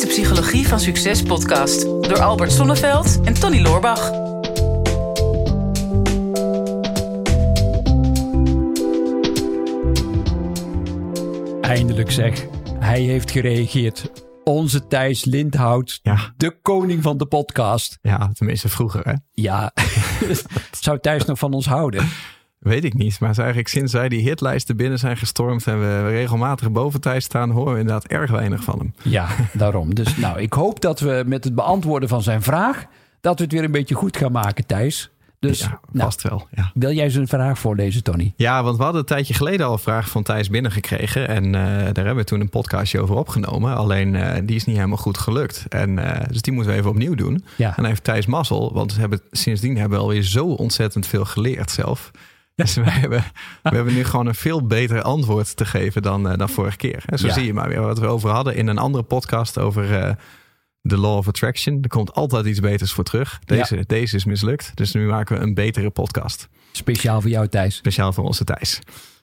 is de Psychologie van Succes podcast door Albert Sonneveld en Tony Loorbach. Eindelijk zeg, hij heeft gereageerd. Onze Thijs Lindhout, Ja. de koning van de podcast. Ja, tenminste vroeger hè. Ja, zou Thijs nog van ons houden? Weet ik niet. Maar het is eigenlijk sinds wij die hitlijsten binnen zijn gestormd en we regelmatig boven Thijs staan, horen we inderdaad erg weinig van hem. Ja, daarom. Dus nou, ik hoop dat we met het beantwoorden van zijn vraag, dat we het weer een beetje goed gaan maken, Thijs. Dus ja, nou, vast wel. Ja. wil jij zijn vraag voorlezen, Tony? ja, want we hadden een tijdje geleden al een vraag van Thijs binnengekregen. En eh, daar hebben we toen een podcastje over opgenomen. Alleen eh, die is niet helemaal goed gelukt. En, eh, dus die moeten we even opnieuw doen. Ja. En dan heeft Thijs mazzel, want we hebben, sindsdien hebben we alweer zo ontzettend veel geleerd zelf. Dus wij hebben, we hebben nu gewoon een veel beter antwoord te geven dan, eh, dan vorige keer. En zo Ja. zie je maar weer wat we over hadden in een andere podcast over eh de Law of Attraction. Er komt altijd iets beters voor terug. Deze, deze is mislukt. Dus nu maken we een betere podcast. Speciaal voor jou, Thijs. Speciaal voor onze Thijs.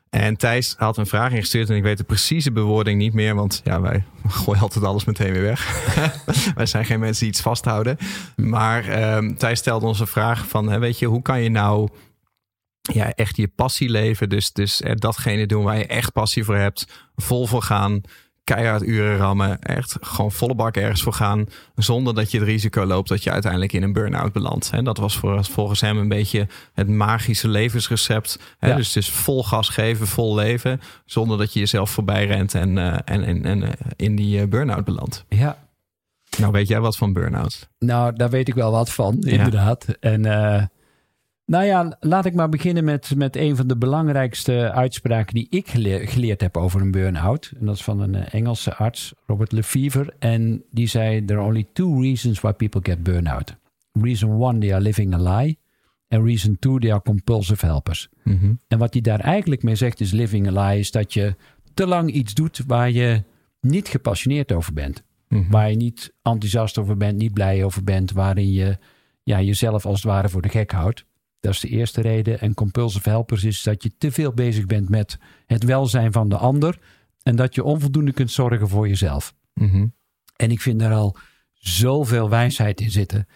En Thijs had een vraag ingestuurd en ik weet de precieze bewoording niet meer. Want ja, wij gooien altijd alles meteen weer weg. wij zijn geen mensen die iets vasthouden. Maar ehm, Thijs stelde ons een vraag van, hè, weet je, hoe kan je nou ja, echt je passie leven? Dus, dus eh, datgene doen waar je echt passie voor hebt. Vol voor gaan. Keihard uren rammen. Echt gewoon volle bak ergens voor gaan. Zonder dat je het risico loopt dat je uiteindelijk in een burn-out belandt. En dat was voor, volgens hem een beetje het magische levensrecept. Hè? Ja. Dus, dus vol gas geven, vol leven. Zonder dat je jezelf voorbij rent en, eh, en, en, en eh, in die burn-out belandt. Ja, Nou, weet jij wat van burn-out? Nou, daar weet ik wel wat van, Ja. inderdaad. En nou ja, laat ik maar beginnen met, met een van de belangrijkste uitspraken die ik gele- geleerd heb over een burn-out. En dat is van een eh, Engelse arts, Robert Lefevre. En die zei: There are only two reasons why people get burn-out. Reason one, they are living a lie. En reason two, they are compulsive helpers. Mhm. En wat hij daar eigenlijk mee zegt is living a lie, is dat je te lang iets doet waar je niet gepassioneerd over bent. Mhm. Waar je niet enthousiast over bent, niet blij over bent, waarin je ja, jezelf als het ware voor de gek houdt. Dat is de eerste reden. En compulsive helpers is dat je te veel bezig bent met het welzijn van de ander en dat je onvoldoende kunt zorgen voor jezelf. Mhm. En ik vind daar al zoveel wijsheid in zitten.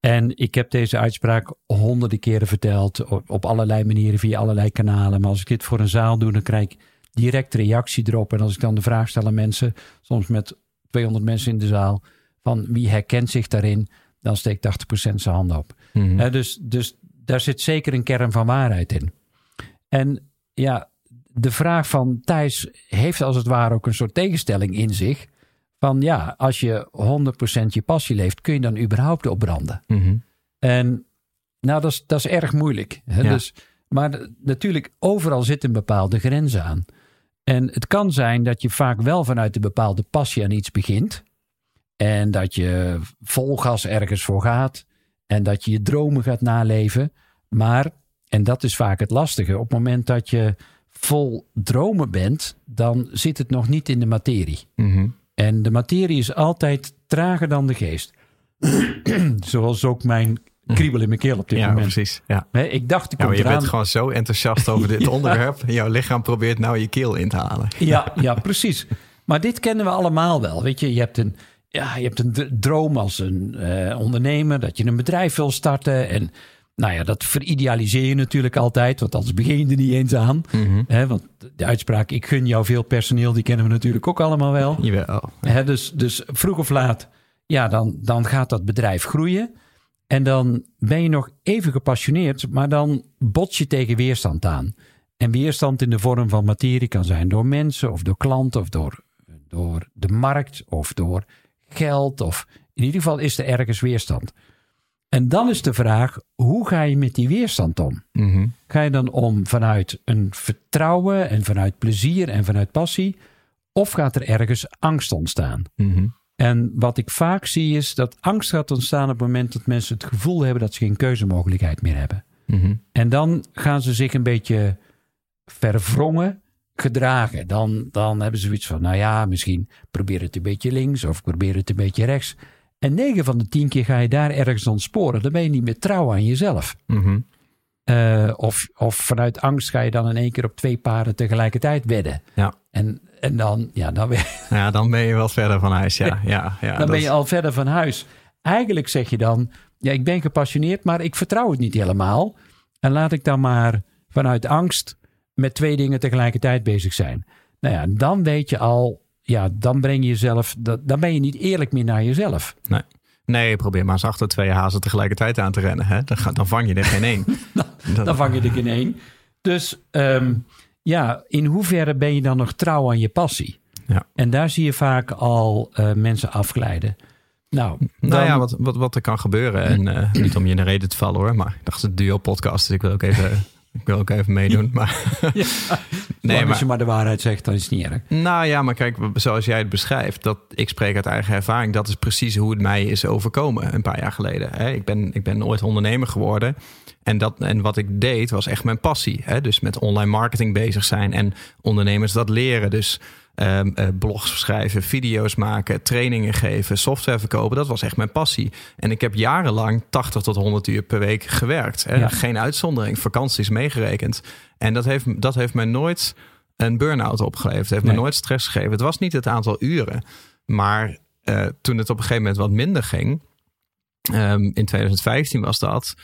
En ik heb deze uitspraak honderden keren verteld. Op, allerlei manieren, via allerlei kanalen. Maar als ik dit voor een zaal doe, dan krijg ik direct reactie erop. En als ik dan de vraag stel aan mensen, soms met 200 mensen in de zaal. Van wie herkent zich daarin? Dan steekt 80% zijn hand op. Mhm. Dus, dus daar zit zeker een kern van waarheid in. En ja, de vraag van Thijs heeft als het ware ook een soort tegenstelling in zich. Van ja, als je 100% je passie leeft, kun je dan überhaupt opbranden? Mhm. En nou, dat is, dat is erg moeilijk. Hè? Ja. Dus, maar natuurlijk, overal zit een bepaalde grens aan. En het kan zijn dat je vaak wel vanuit een bepaalde passie aan iets begint. En dat je vol gas ergens voor gaat. En dat je je dromen gaat naleven. Maar, en dat is vaak het lastige, op het moment dat je vol dromen bent, dan zit het nog niet in de materie. Mhm. En de materie is altijd trager dan de geest. Zoals ook mijn kriebel in mijn keel op dit Ja, moment. precies. Ja. Hè, ik dacht, ik Ja, kom je eraan. bent gewoon zo enthousiast over dit Ja. onderwerp. Jouw lichaam probeert nou je keel in te halen. Ja, ja, precies. Maar dit kennen we allemaal wel. Weet je, je hebt een, ja, je hebt een droom als een eh, ondernemer dat je een bedrijf wil starten. En nou ja, dat veridealiseer je natuurlijk altijd, want anders begin je er niet eens aan. Hè, want de uitspraak, ik gun jou veel personeel, die kennen we natuurlijk ook allemaal wel. Jawel. Hè, dus, dus vroeg of laat, ja, dan, dan gaat dat bedrijf groeien. En dan ben je nog even gepassioneerd, maar dan bots je tegen weerstand aan. En weerstand in de vorm van materie kan zijn door mensen of door klanten of door, door de markt of door geld. Of in ieder geval is er ergens weerstand. En dan is de vraag, hoe ga je met die weerstand om? Mhm. Ga je dan om vanuit een vertrouwen en vanuit plezier en vanuit passie? Of gaat er ergens angst ontstaan? Mhm. En wat ik vaak zie is dat angst gaat ontstaan op het moment dat mensen het gevoel hebben dat ze geen keuzemogelijkheid meer hebben. Mhm. En dan gaan ze zich een beetje verwrongen gedragen. Dan, dan hebben ze zoiets van, nou ja, misschien probeer het een beetje links of probeer het een beetje rechts. En 9 van de 10 keer ga je daar ergens ontsporen. Dan ben je niet meer trouw aan jezelf. Mhm. Eh, of, of vanuit angst ga je dan in één keer op twee paarden tegelijkertijd wedden. Ja. En, en dan, ja, dan, ben, Ja, dan ben je wel verder van huis. Ja, ja, ja, dan ben je al verder van huis. Eigenlijk zeg je dan, ja, ik ben gepassioneerd, maar ik vertrouw het niet helemaal. En laat ik dan maar vanuit angst met twee dingen tegelijkertijd bezig zijn. Nou ja, dan weet je al, ja, dan breng je jezelf, dat- dan ben je niet eerlijk meer naar jezelf. Nee. Nee, probeer maar eens achter twee hazen tegelijkertijd aan te rennen. Hè? Dan, ga- dan vang je er geen één. Dan vang je er in één. Dus ehm, ja, in hoeverre ben je dan nog trouw aan je passie? Ja. En daar zie je vaak al eh, mensen afglijden. Nou, Nou ja, wat, wat, wat er kan gebeuren. En eh, niet om je in de reden te vallen hoor. Maar ik dacht het duo podcast. Dus ik wil ook even, ik wil ook even meedoen. Maar, Ja. nee, maar, je maar de waarheid zegt, dan is het niet erg. nou ja, maar kijk, zoals jij het beschrijft. Dat, ik spreek uit eigen ervaring. Dat is precies hoe het mij is overkomen een paar jaar geleden. Hè? Ik, ben, ik ben ooit ondernemer geworden. En, dat, en wat ik deed was echt mijn passie. Hè? Dus met online marketing bezig zijn en ondernemers dat leren. Dus ehm, eh, blogs schrijven, video's maken, trainingen geven, software verkopen. Dat was echt mijn passie. En ik heb jarenlang 80 tot 100 uur per week gewerkt. Hè? Ja. Geen uitzondering, vakanties meegerekend. En dat heeft, dat heeft mij nooit een burn-out opgeleverd. Het heeft Nee. me nooit stress gegeven. Het was niet het aantal uren. Maar eh, toen het op een gegeven moment wat minder ging... ehm, in 2015 was dat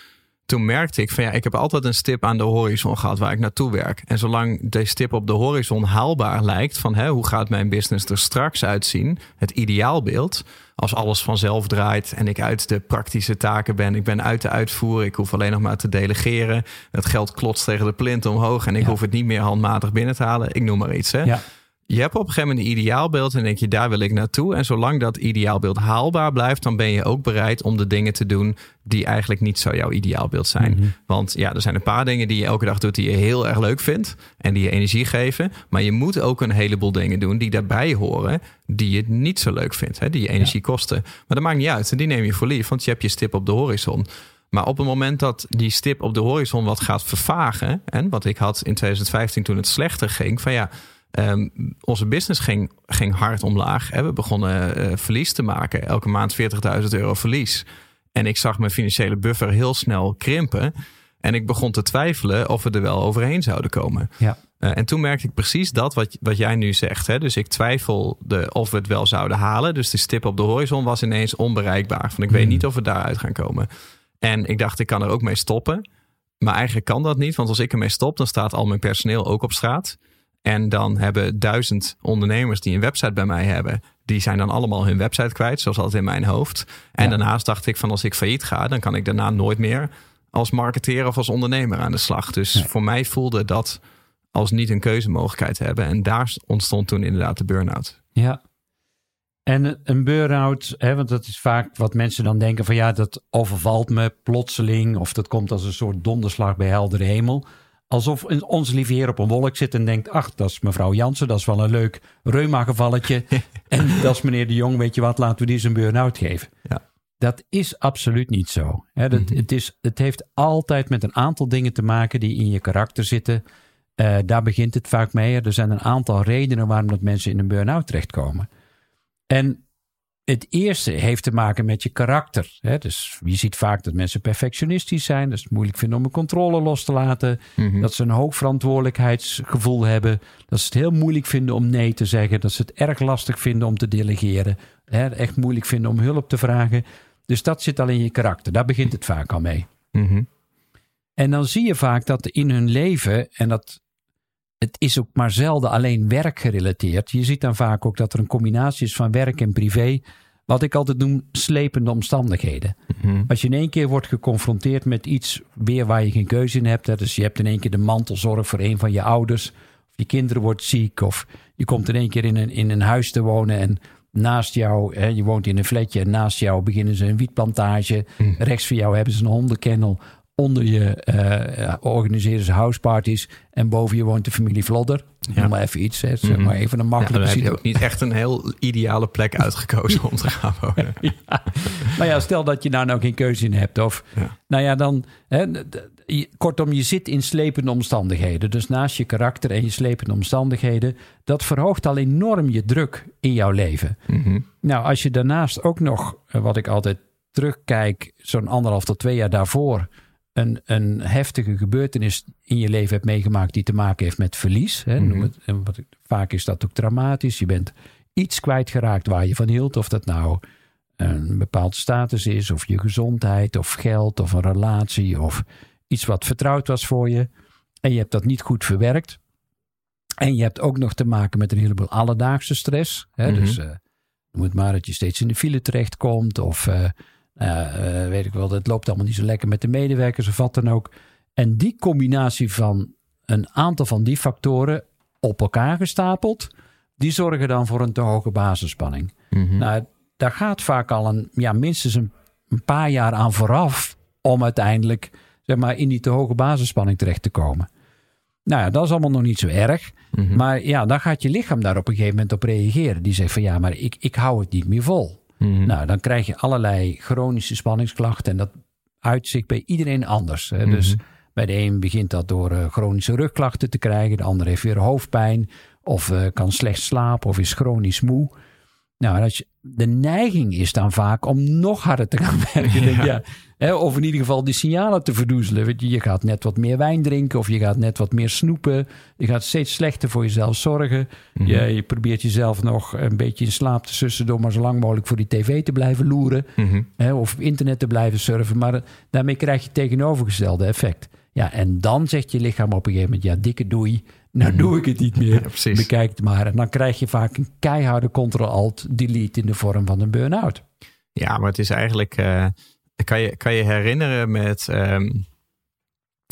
toen merkte ik van ja, ik heb altijd een stip aan de horizon gehad waar ik naartoe werk. En zolang die stip op de horizon haalbaar lijkt van hè, hoe gaat mijn business er straks uitzien, het ideaalbeeld, als alles vanzelf draait en ik uit de praktische taken ben, ik ben uit de uitvoer, ik hoef alleen nog maar te delegeren, het geld klotst tegen de plint omhoog en ik Ja. hoef het niet meer handmatig binnen te halen, ik noem maar iets. Hè. Ja. Je hebt op een gegeven moment een ideaalbeeld en denk je, daar wil ik naartoe. En zolang dat ideaalbeeld haalbaar blijft, dan ben je ook bereid om de dingen te doen die eigenlijk niet zo jouw ideaalbeeld zijn. Mhm. Want ja, er zijn een paar dingen die je elke dag doet die je heel erg leuk vindt en die je energie geven. Maar je moet ook een heleboel dingen doen die daarbij horen, die je niet zo leuk vindt, hè, die je energie kosten. Maar dat maakt niet uit en die neem je voor lief, want je hebt je stip op de horizon. Maar op het moment dat die stip op de horizon wat gaat vervagen, en wat ik had in 2015 toen het slechter ging, van ja, Ehm, onze business ging, ging hard omlaag. Hè. We begonnen eh, verlies te maken. Elke maand 40.000 euro verlies. En ik zag mijn financiële buffer heel snel krimpen. En ik begon te twijfelen of we er wel overheen zouden komen. Ja. Eh, en toen merkte ik precies dat wat, wat jij nu zegt. Hè? Dus ik twijfelde of we het wel zouden halen. Dus de stip op de horizon was ineens onbereikbaar. Van ik weet Hmm. niet of we daaruit gaan komen. En ik dacht, ik kan er ook mee stoppen. Maar eigenlijk kan dat niet. Want als ik ermee stop, dan staat al mijn personeel ook op straat. En dan hebben duizend ondernemers die een website bij mij hebben, die zijn dan allemaal hun website kwijt, zoals altijd in mijn hoofd. En Ja. daarnaast dacht ik van als ik failliet ga, dan kan ik daarna nooit meer als marketeer of als ondernemer aan de slag. Dus voor mij voelde dat als niet een keuzemogelijkheid hebben. En daar ontstond toen inderdaad de burn-out. Ja. En een burn-out, hè, want dat is vaak wat mensen dan denken van ja, dat overvalt me plotseling of dat komt als een soort donderslag bij heldere hemel. Alsof een- ons lieve heer op een wolk zit en denkt, ach, dat is mevrouw Jansen, dat is wel een leuk reuma-gevalletje. en dat is meneer de Jong, weet je wat, laten we die eens een burn-out geven. Ja. Dat is absoluut niet zo. Dat, Mhm. het, is, het heeft altijd met een aantal dingen te maken die in je karakter zitten. Eh, daar begint het vaak mee. Er zijn een aantal redenen waarom dat mensen in een burn-out terechtkomen. En het eerste heeft te maken met je karakter. Hè? Dus je ziet vaak dat mensen perfectionistisch zijn. Dat ze het moeilijk vinden om een controle los te laten. Mhm. Dat ze een hoog verantwoordelijkheidsgevoel hebben. Dat ze het heel moeilijk vinden om nee te zeggen. Dat ze het erg lastig vinden om te delegeren. Hè? Echt moeilijk vinden om hulp te vragen. Dus dat zit al in je karakter. Daar begint het vaak al mee. Mhm. En dan zie je vaak dat in hun leven, en dat het is ook maar zelden alleen werkgerelateerd. Je ziet dan vaak ook dat er een combinatie is van werk en privé. Wat ik altijd noem slepende omstandigheden. Mhm. Als je in één keer wordt geconfronteerd met iets weer waar je geen keuze in hebt. Hè, dus je hebt in één keer de mantelzorg voor een van je ouders. Of je kinderen wordt ziek. Of je komt in één keer in een, in een huis te wonen en naast jou, hè, je woont in een flatje en naast jou beginnen ze een wietplantage. Mhm. Rechts van jou hebben ze een hondenkennel. Onder je eh, organiseren ze houseparties. En boven je woont de familie Vlodder. Ja. Maar even iets. Hè. Zeg Mhm. maar even een Ja, dan makkelijke heb je situatie. ook niet echt een heel ideale plek uitgekozen om te gaan wonen. Ja. Maar ja, stel dat je daar nou geen keuze in hebt. Of, Ja. nou ja, dan. Hè, kortom, je zit in slepende omstandigheden. Dus naast je karakter en je slepende omstandigheden. dat verhoogt al enorm je druk in jouw leven. Mhm. Nou, als je daarnaast ook nog, eh, wat ik altijd terugkijk. zo'n anderhalf tot twee jaar daarvoor. Een, een heftige gebeurtenis in je leven hebt meegemaakt. die te maken heeft met verlies. Hè, Mhm. noem het, eh, wat Vaak is dat ook dramatisch. Je bent iets kwijtgeraakt waar je van hield. Of dat nou een bepaald status is, of je gezondheid, of geld, of een relatie, of iets wat vertrouwd was voor je. En je hebt dat niet goed verwerkt. En je hebt ook nog te maken met een heleboel alledaagse stress. Hè? Mhm. Dus uh, noem het maar dat je steeds in de file terechtkomt. Of uh, weet ik wel, het loopt allemaal niet zo lekker met de medewerkers of wat dan ook. En die combinatie van een aantal van die factoren op elkaar gestapeld, die zorgen dan voor een te hoge basisspanning. Mhm. Nou, daar gaat vaak al een, ja, minstens een, een, paar jaar aan vooraf om uiteindelijk zeg maar, in die te hoge basisspanning terecht te komen. Nou ja, dat is allemaal nog niet zo erg. Mhm. Maar ja, dan gaat je lichaam daar op een gegeven moment op reageren. Die zegt van ja, maar ik, ik hou het niet meer vol. Mhm. Nou, dan krijg je allerlei chronische spanningsklachten. En dat uitzicht bij iedereen anders. Hè? Dus Mhm. bij de een begint dat door uh, chronische rugklachten te krijgen. De ander heeft weer hoofdpijn. Of uh, kan slecht slapen of is chronisch moe. Nou, als je, de neiging is dan vaak om nog harder te gaan werken. Ja. Ja. Ja, hè, of in ieder geval die signalen te verdoezelen. Weet je, je gaat net wat meer wijn drinken of je gaat net wat meer snoepen. Je gaat steeds slechter voor jezelf zorgen. Mhm. je, je, probeert jezelf nog een beetje in slaap te sussen door maar zo lang mogelijk voor die tv te blijven loeren. Mhm. Hè, of op internet te blijven surfen. Maar daarmee krijg je het tegenovergestelde effect. Ja, en dan zegt je lichaam op een gegeven moment, ja, dikke doei. Nou Mhm. doe ik het niet meer. Ja. Bekijk het maar. En dan krijg je vaak een keiharde Ctrl-Alt-Delete in de vorm van een burn-out. Ja, maar het is eigenlijk. eh, kan, je, kan je herinneren met. ehm,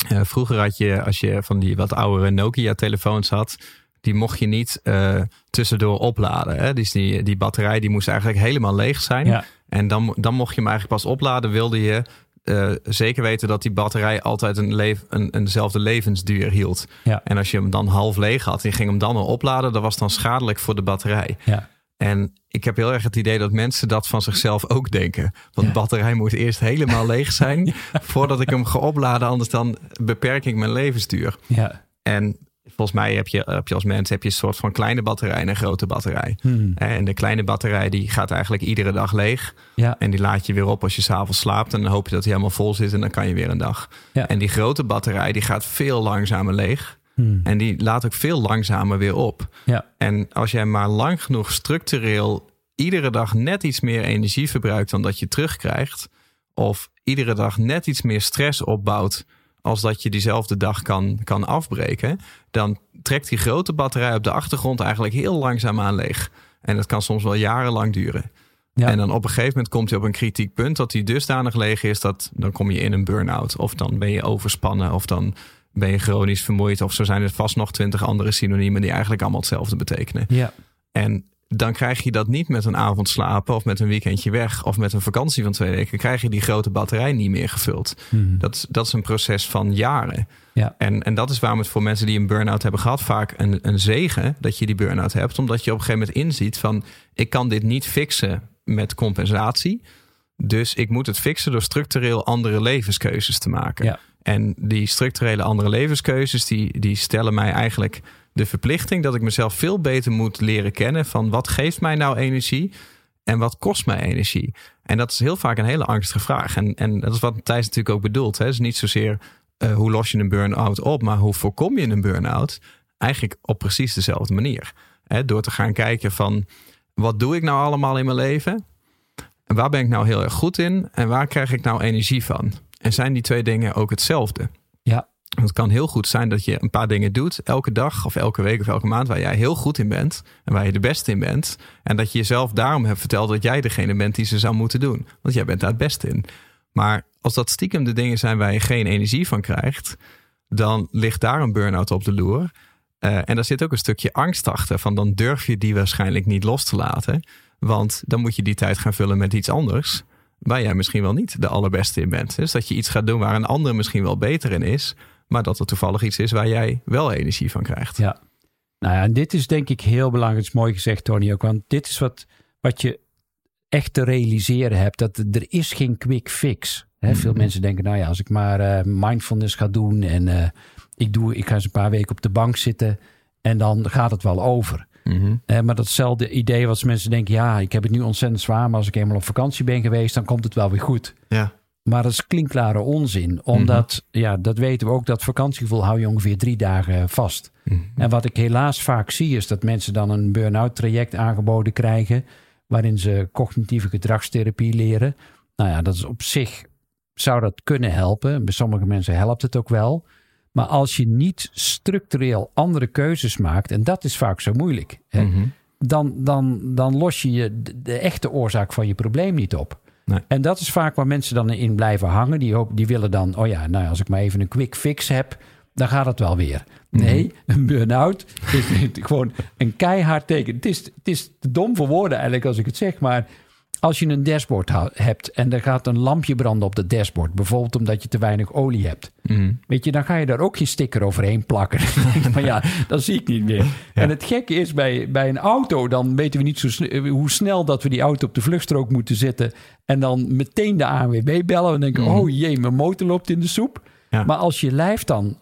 eh, vroeger had je, als je van die wat oudere Nokia-telefoons had. Die mocht je niet eh, tussendoor opladen. Hè? Dus die, die batterij die moest eigenlijk helemaal leeg zijn. Ja. En dan, dan mocht je hem eigenlijk pas opladen. Wilde je eh, zeker weten dat die batterij altijd een, leef, een, eenzelfde levensduur hield. Ja. En als je hem dan half leeg had en je ging hem dan opladen, dat was dan schadelijk voor de batterij. Ja. En ik heb heel erg het idee dat mensen dat van zichzelf ook denken. Want de batterij moet eerst helemaal leeg zijn voordat ik hem ga opladen. Anders dan beperk ik mijn levensduur. Ja. En volgens mij heb je, heb je als mens heb je een soort van kleine batterij en een grote batterij. Hmm. En de kleine batterij die gaat eigenlijk iedere dag leeg. Ja. En die laat je weer op als je s'avonds slaapt. En dan hoop je dat hij helemaal vol zit en dan kan je weer een dag. Ja. En die grote batterij die gaat veel langzamer leeg. Hmm. En die laat ook veel langzamer weer op. Ja. En als jij maar lang genoeg structureel iedere dag net iets meer energie verbruikt dan dat je terugkrijgt. Of iedere dag net iets meer stress opbouwt als dat je diezelfde dag kan, kan afbreken. Dan trekt die grote batterij op de achtergrond eigenlijk heel langzaam aan leeg. En dat kan soms wel jarenlang duren. Ja. En dan op een gegeven moment komt hij op een kritiek punt dat hij dusdanig leeg is dat dan kom je in een burn-out. Of dan ben je overspannen of dan ben je chronisch vermoeid. Of zo zijn er vast nog twintig andere synoniemen die eigenlijk allemaal hetzelfde betekenen. Ja. En dan krijg je dat niet met een avond slapen of met een weekendje weg of met een vakantie van twee weken. Krijg je die grote batterij niet meer gevuld. Hmm. Dat, is- dat is een proces van jaren. Ja. En, en dat is waarom het voor mensen die een burn-out hebben gehad vaak een, een zegen dat je die burn-out hebt. Omdat je op een gegeven moment inziet van ik kan dit niet fixen met compensatie. Dus ik moet het fixen door structureel andere levenskeuzes te maken. Ja. En die structurele andere levenskeuzes die, die stellen mij eigenlijk de verplichting dat ik mezelf veel beter moet leren kennen van wat geeft mij nou energie en wat kost mij energie. En dat is heel vaak een hele angstige vraag. En, en dat is wat Thijs natuurlijk ook bedoelt. Hè. Het is niet zozeer eh, hoe los je een burn-out op, maar hoe voorkom je een burn-out? Eigenlijk op precies dezelfde manier. Hè, door te gaan kijken van wat doe ik nou allemaal in mijn leven? En waar ben ik nou heel erg goed in? En waar krijg ik nou energie van? En zijn die twee dingen ook hetzelfde? Het kan heel goed zijn dat je een paar dingen doet, elke dag of elke week of elke maand, waar jij heel goed in bent en waar je de beste in bent. En dat je jezelf daarom hebt verteld dat jij degene bent die ze zou moeten doen. Want jij bent daar het beste in. Maar als dat stiekem de dingen zijn waar je geen energie van krijgt, dan ligt daar een burn-out op de loer. Eh, en daar zit ook een stukje angst achter. Van dan durf je die waarschijnlijk niet los te laten. Want dan moet je die tijd gaan vullen met iets anders. Waar jij misschien wel niet de allerbeste in bent. Dus dat je iets gaat doen waar een ander misschien wel beter in is. Maar dat er toevallig iets is waar jij wel energie van krijgt. Ja. Nou ja, en dit is denk ik heel belangrijk. Het is mooi gezegd, Tony, ook. Want dit is wat, wat je echt te realiseren hebt. Dat er is geen quick fix. Hè, Veel Mhm. mensen denken, nou ja, als ik maar eh, mindfulness ga doen... en eh, ik, doe, ik ga eens een paar weken op de bank zitten... en dan gaat het wel over. Mhm. Maar datzelfde idee wat mensen denken... ja, ik heb het nu ontzettend zwaar... maar als ik eenmaal op vakantie ben geweest... dan komt het wel weer goed. Ja. Maar dat is klinkklare onzin. Omdat, ja, dat weten we ook, dat vakantiegevoel hou je ongeveer drie dagen vast. Mhm. En wat ik helaas vaak zie, is dat mensen dan een burn-out traject aangeboden krijgen. Waarin ze cognitieve gedragstherapie leren. Nou ja, dat is op zich, zou dat kunnen helpen. Bij sommige mensen helpt het ook wel. Maar als je niet structureel andere keuzes maakt, en dat is vaak zo moeilijk, hè, Mhm. dan, dan, dan los je je de, de echte oorzaak van je probleem niet op. Nee. En dat is vaak waar mensen dan in blijven hangen. Die, hoop, die willen dan, oh ja, nou ja, als ik maar even een quick fix heb, dan gaat het wel weer. Nee, een burn-out is gewoon een keihard teken. Het is, het is te dom voor woorden eigenlijk als ik het zeg, maar als je een dashboard hebt en er gaat een lampje branden op dat dashboard, bijvoorbeeld omdat je te weinig olie hebt, Mhm. Weet je, dan ga je daar ook geen sticker overheen plakken. Je van ja, dat zie ik niet meer. En het gekke is, bij, bij een auto, dan weten we niet zo sne- hoe snel dat we die auto op de vluchtstrook moeten zetten. En dan meteen de ANWB bellen en denken, oh jee, mijn motor loopt in de soep. Ja. Maar als je lijf dan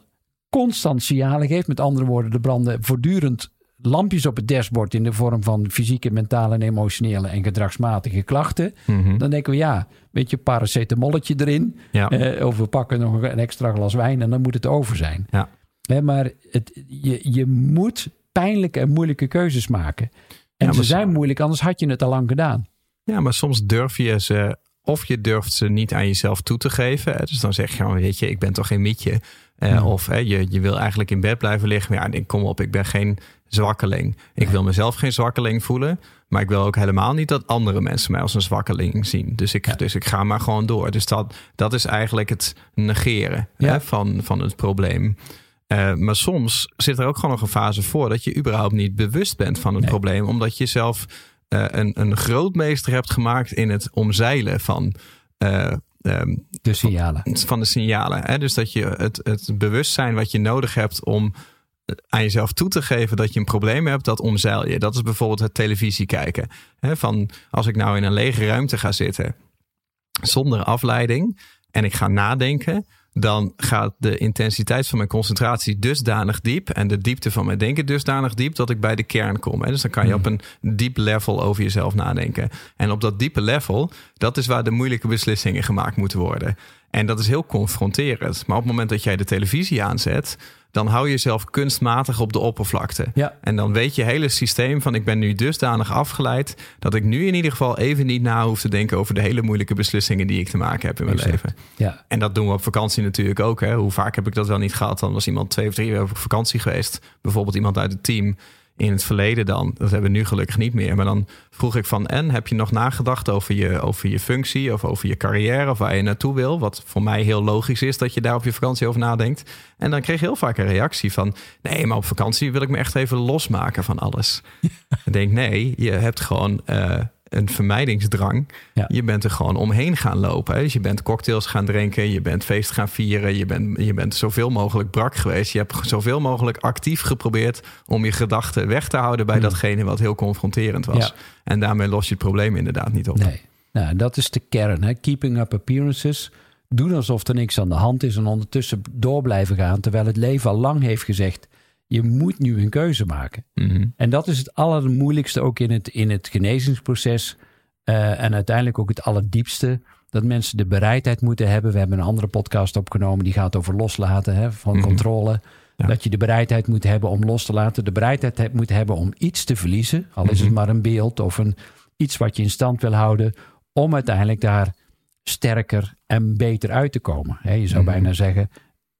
constant signalen geeft, met andere woorden, er branden voortdurend lampjes op het dashboard in de vorm van fysieke, mentale en emotionele en gedragsmatige klachten. Mhm. Dan denken we, ja, weet je, paracetamolletje erin. Ja. Eh, of we pakken nog een extra glas wijn en dan moet het over zijn. Ja. Hè, maar het, je, je moet pijnlijke en moeilijke keuzes maken. En Ja, ze zijn moeilijk, anders had je het al lang gedaan. Ja, maar soms durf je ze, of je durft ze niet aan jezelf toe te geven. Dus dan zeg je gewoon, weet je, ik ben toch geen mietje. Eh, Ja. Of hè, je, je wil eigenlijk in bed blijven liggen. Maar ja, kom op, ik ben geen zwakkeling. Ik wil mezelf geen zwakkeling voelen. Maar ik wil ook helemaal niet dat andere mensen mij als een zwakkeling zien. Dus ik, Ja. dus ik ga maar gewoon door. Dus dat, dat is eigenlijk het negeren Ja. hè, van, van het probleem. Eh, maar soms zit er ook gewoon nog een fase voor dat je überhaupt niet bewust bent van het Nee. probleem. Omdat je zelf eh, een, een grootmeester hebt gemaakt in het omzeilen van, ehm, De signalen. van de signalen. Hè? Dus dat je het, het bewustzijn wat je nodig hebt om aan jezelf toe te geven dat je een probleem hebt, dat omzeil je. Dat is bijvoorbeeld het televisie kijken. Hè? Van als ik nou in een lege ruimte ga zitten zonder afleiding en ik ga nadenken, dan gaat de intensiteit van mijn concentratie dusdanig diep en de diepte van mijn denken dusdanig diep dat ik bij de kern kom. Hè? Dus dan kan je op een diep level over jezelf nadenken. En op dat diepe level, dat is waar de moeilijke beslissingen gemaakt moeten worden. En dat is heel confronterend. Maar op het moment dat jij de televisie aanzet, dan hou je jezelf kunstmatig op de oppervlakte. Ja. En dan weet je hele systeem van ik ben nu dusdanig afgeleid dat ik nu in ieder geval even niet na hoef te denken over de hele moeilijke beslissingen die ik te maken heb in mijn Exact. leven. Ja. En dat doen we op vakantie natuurlijk ook. Hè. Hoe vaak heb ik dat wel niet gehad? Dan was iemand twee of drie weken op vakantie geweest. Bijvoorbeeld iemand uit het team. In het verleden dan, dat hebben we nu gelukkig niet meer. Maar dan vroeg ik van, en heb je nog nagedacht over je, over je functie of over je carrière of waar je naartoe wil? Wat voor mij heel logisch is dat je daar op je vakantie over nadenkt. En dan kreeg je heel vaak een reactie van, nee, maar op vakantie wil ik me echt even losmaken van alles. ik denk, nee, je hebt gewoon eh, een vermijdingsdrang. Ja. Je bent er gewoon omheen gaan lopen. Hè? Dus je bent cocktails gaan drinken, je bent feest gaan vieren, je bent, je bent zoveel mogelijk brak geweest. Je hebt zoveel mogelijk actief geprobeerd om je gedachten weg te houden bij Hmm. datgene wat heel confronterend was. Ja. En daarmee los je het probleem inderdaad niet op. Nee. Nou, dat is de kern. Hè? Keeping up appearances. Doen alsof er niks aan de hand is en ondertussen door blijven gaan. Terwijl het leven al lang heeft gezegd, je moet nu een keuze maken. Mhm. En dat is het allermoeilijkste ook in het, in het genezingsproces. eh, en uiteindelijk ook het allerdiepste. Dat mensen de bereidheid moeten hebben. We hebben een andere podcast opgenomen die gaat over loslaten hè, van Mhm. controle. Ja. Dat je de bereidheid moet hebben om los te laten. De bereidheid he- moet hebben om iets te verliezen. Al is het Mhm. maar een beeld of een, iets wat je in stand wil houden. Om uiteindelijk daar sterker en beter uit te komen. Hè, je zou bijna zeggen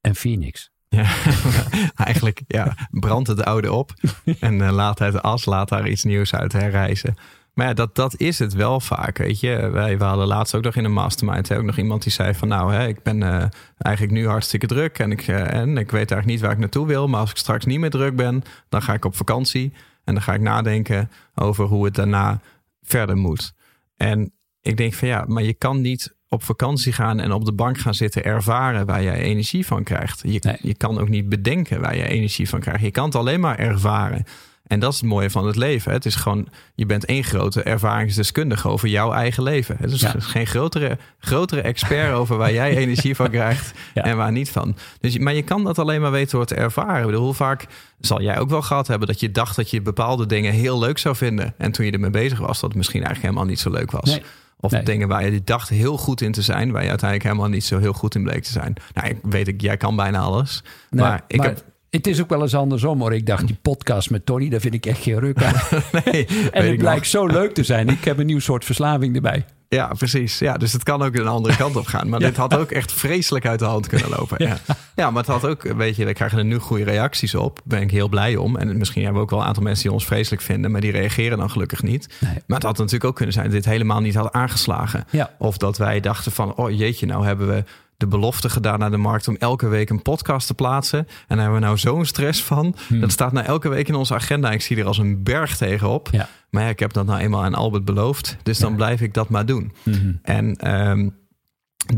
een phoenix. Ja, eigenlijk ja, brandt het oude op en eh, laat het as, laat daar iets nieuws uit herrijzen. Maar ja, dat, dat is het wel vaak, weet je. Wij we hadden laatst ook nog in een mastermind hè, ook nog iemand die zei van... nou, hè, ik ben eh, eigenlijk nu hartstikke druk en ik, eh, en ik weet eigenlijk niet waar ik naartoe wil... maar als ik straks niet meer druk ben, dan ga ik op vakantie... en dan ga ik nadenken over hoe het daarna verder moet. En ik denk van ja, maar je kan niet op vakantie gaan en op de bank gaan zitten ervaren waar jij energie van krijgt. Je, Nee. je kan ook niet bedenken waar je energie van krijgt. Je kan het alleen maar ervaren. En dat is het mooie van het leven. hè. Het is gewoon, je bent één grote ervaringsdeskundige over jouw eigen leven. Het is Ja. geen grotere, grotere expert over waar jij energie van krijgt Ja. en waar niet van. Dus, maar je kan dat alleen maar weten door te ervaren. Ik bedoel, hoe vaak zal jij ook wel gehad hebben dat je dacht dat je bepaalde dingen heel leuk zou vinden. En toen je ermee bezig was, dat het misschien eigenlijk helemaal niet zo leuk was. Nee. Of Nee. dingen waar je dacht heel goed in te zijn, waar je uiteindelijk helemaal niet zo heel goed in bleek te zijn. Nou, ik weet ik, jij kan bijna alles. Maar ik heb. Het is ook wel eens andersom hoor. Ik dacht, die podcast met Tony, daar vind ik echt geen ruk aan. Nee, en het blijkt nog. zo leuk te zijn. Ik heb een nieuw soort verslaving erbij. Ja, precies. Ja, dus het kan ook een andere kant op gaan. Maar Ja. dit had ook echt vreselijk uit de hand kunnen lopen. Ja, ja maar het had ook, weet je, we krijgen er nu goede reacties op. Daar ben ik heel blij om. En misschien hebben we ook wel een aantal mensen die ons vreselijk vinden, maar die reageren dan gelukkig niet. Nee. Maar het had natuurlijk ook kunnen zijn dat dit helemaal niet had aangeslagen. Ja. Of dat wij dachten van, oh jeetje, nou hebben we de belofte gedaan naar de markt om elke week een podcast te plaatsen. En daar hebben we nou zo'n stress van. Hmm. Dat staat nou elke week in onze agenda. Ik zie er als een berg tegenop. Ja. Maar ja, ik heb dat nou eenmaal aan Albert beloofd. Dus dan Ja. blijf ik dat maar doen. Mhm. En ehm,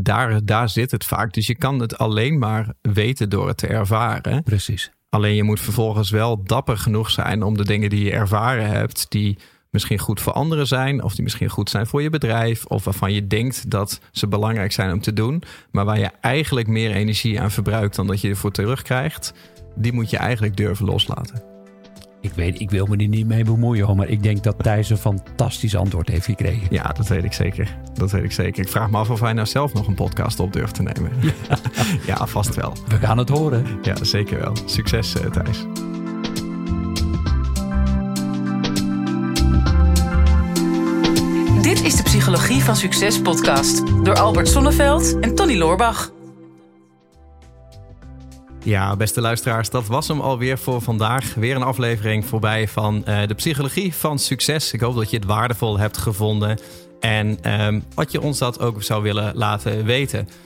daar, daar zit het vaak. Dus je kan het alleen maar weten door het te ervaren. Precies. Alleen je moet vervolgens wel dapper genoeg zijn om de dingen die je ervaren hebt, die misschien goed voor anderen zijn, of die misschien goed zijn voor je bedrijf, of waarvan je denkt dat ze belangrijk zijn om te doen, maar waar je eigenlijk meer energie aan verbruikt dan dat je ervoor terugkrijgt, die moet je eigenlijk durven loslaten. Ik weet, ik wil me er niet mee bemoeien. Maar ik denk dat Thijs een fantastisch antwoord heeft gekregen. Ja, dat weet ik zeker. Dat weet ik zeker. Ik vraag me af of hij nou zelf nog een podcast op durft te nemen. Ja, vast wel. We gaan het horen. Ja, zeker wel. Succes, eh, Thijs. Psychologie van Succes podcast door Albert Sonneveld en Tony Loorbach. Ja, beste luisteraars, dat was hem alweer voor vandaag. Weer een aflevering voorbij van eh, de Psychologie van Succes. Ik hoop dat je het waardevol hebt gevonden en ehm, wat je ons dat ook zou willen laten weten.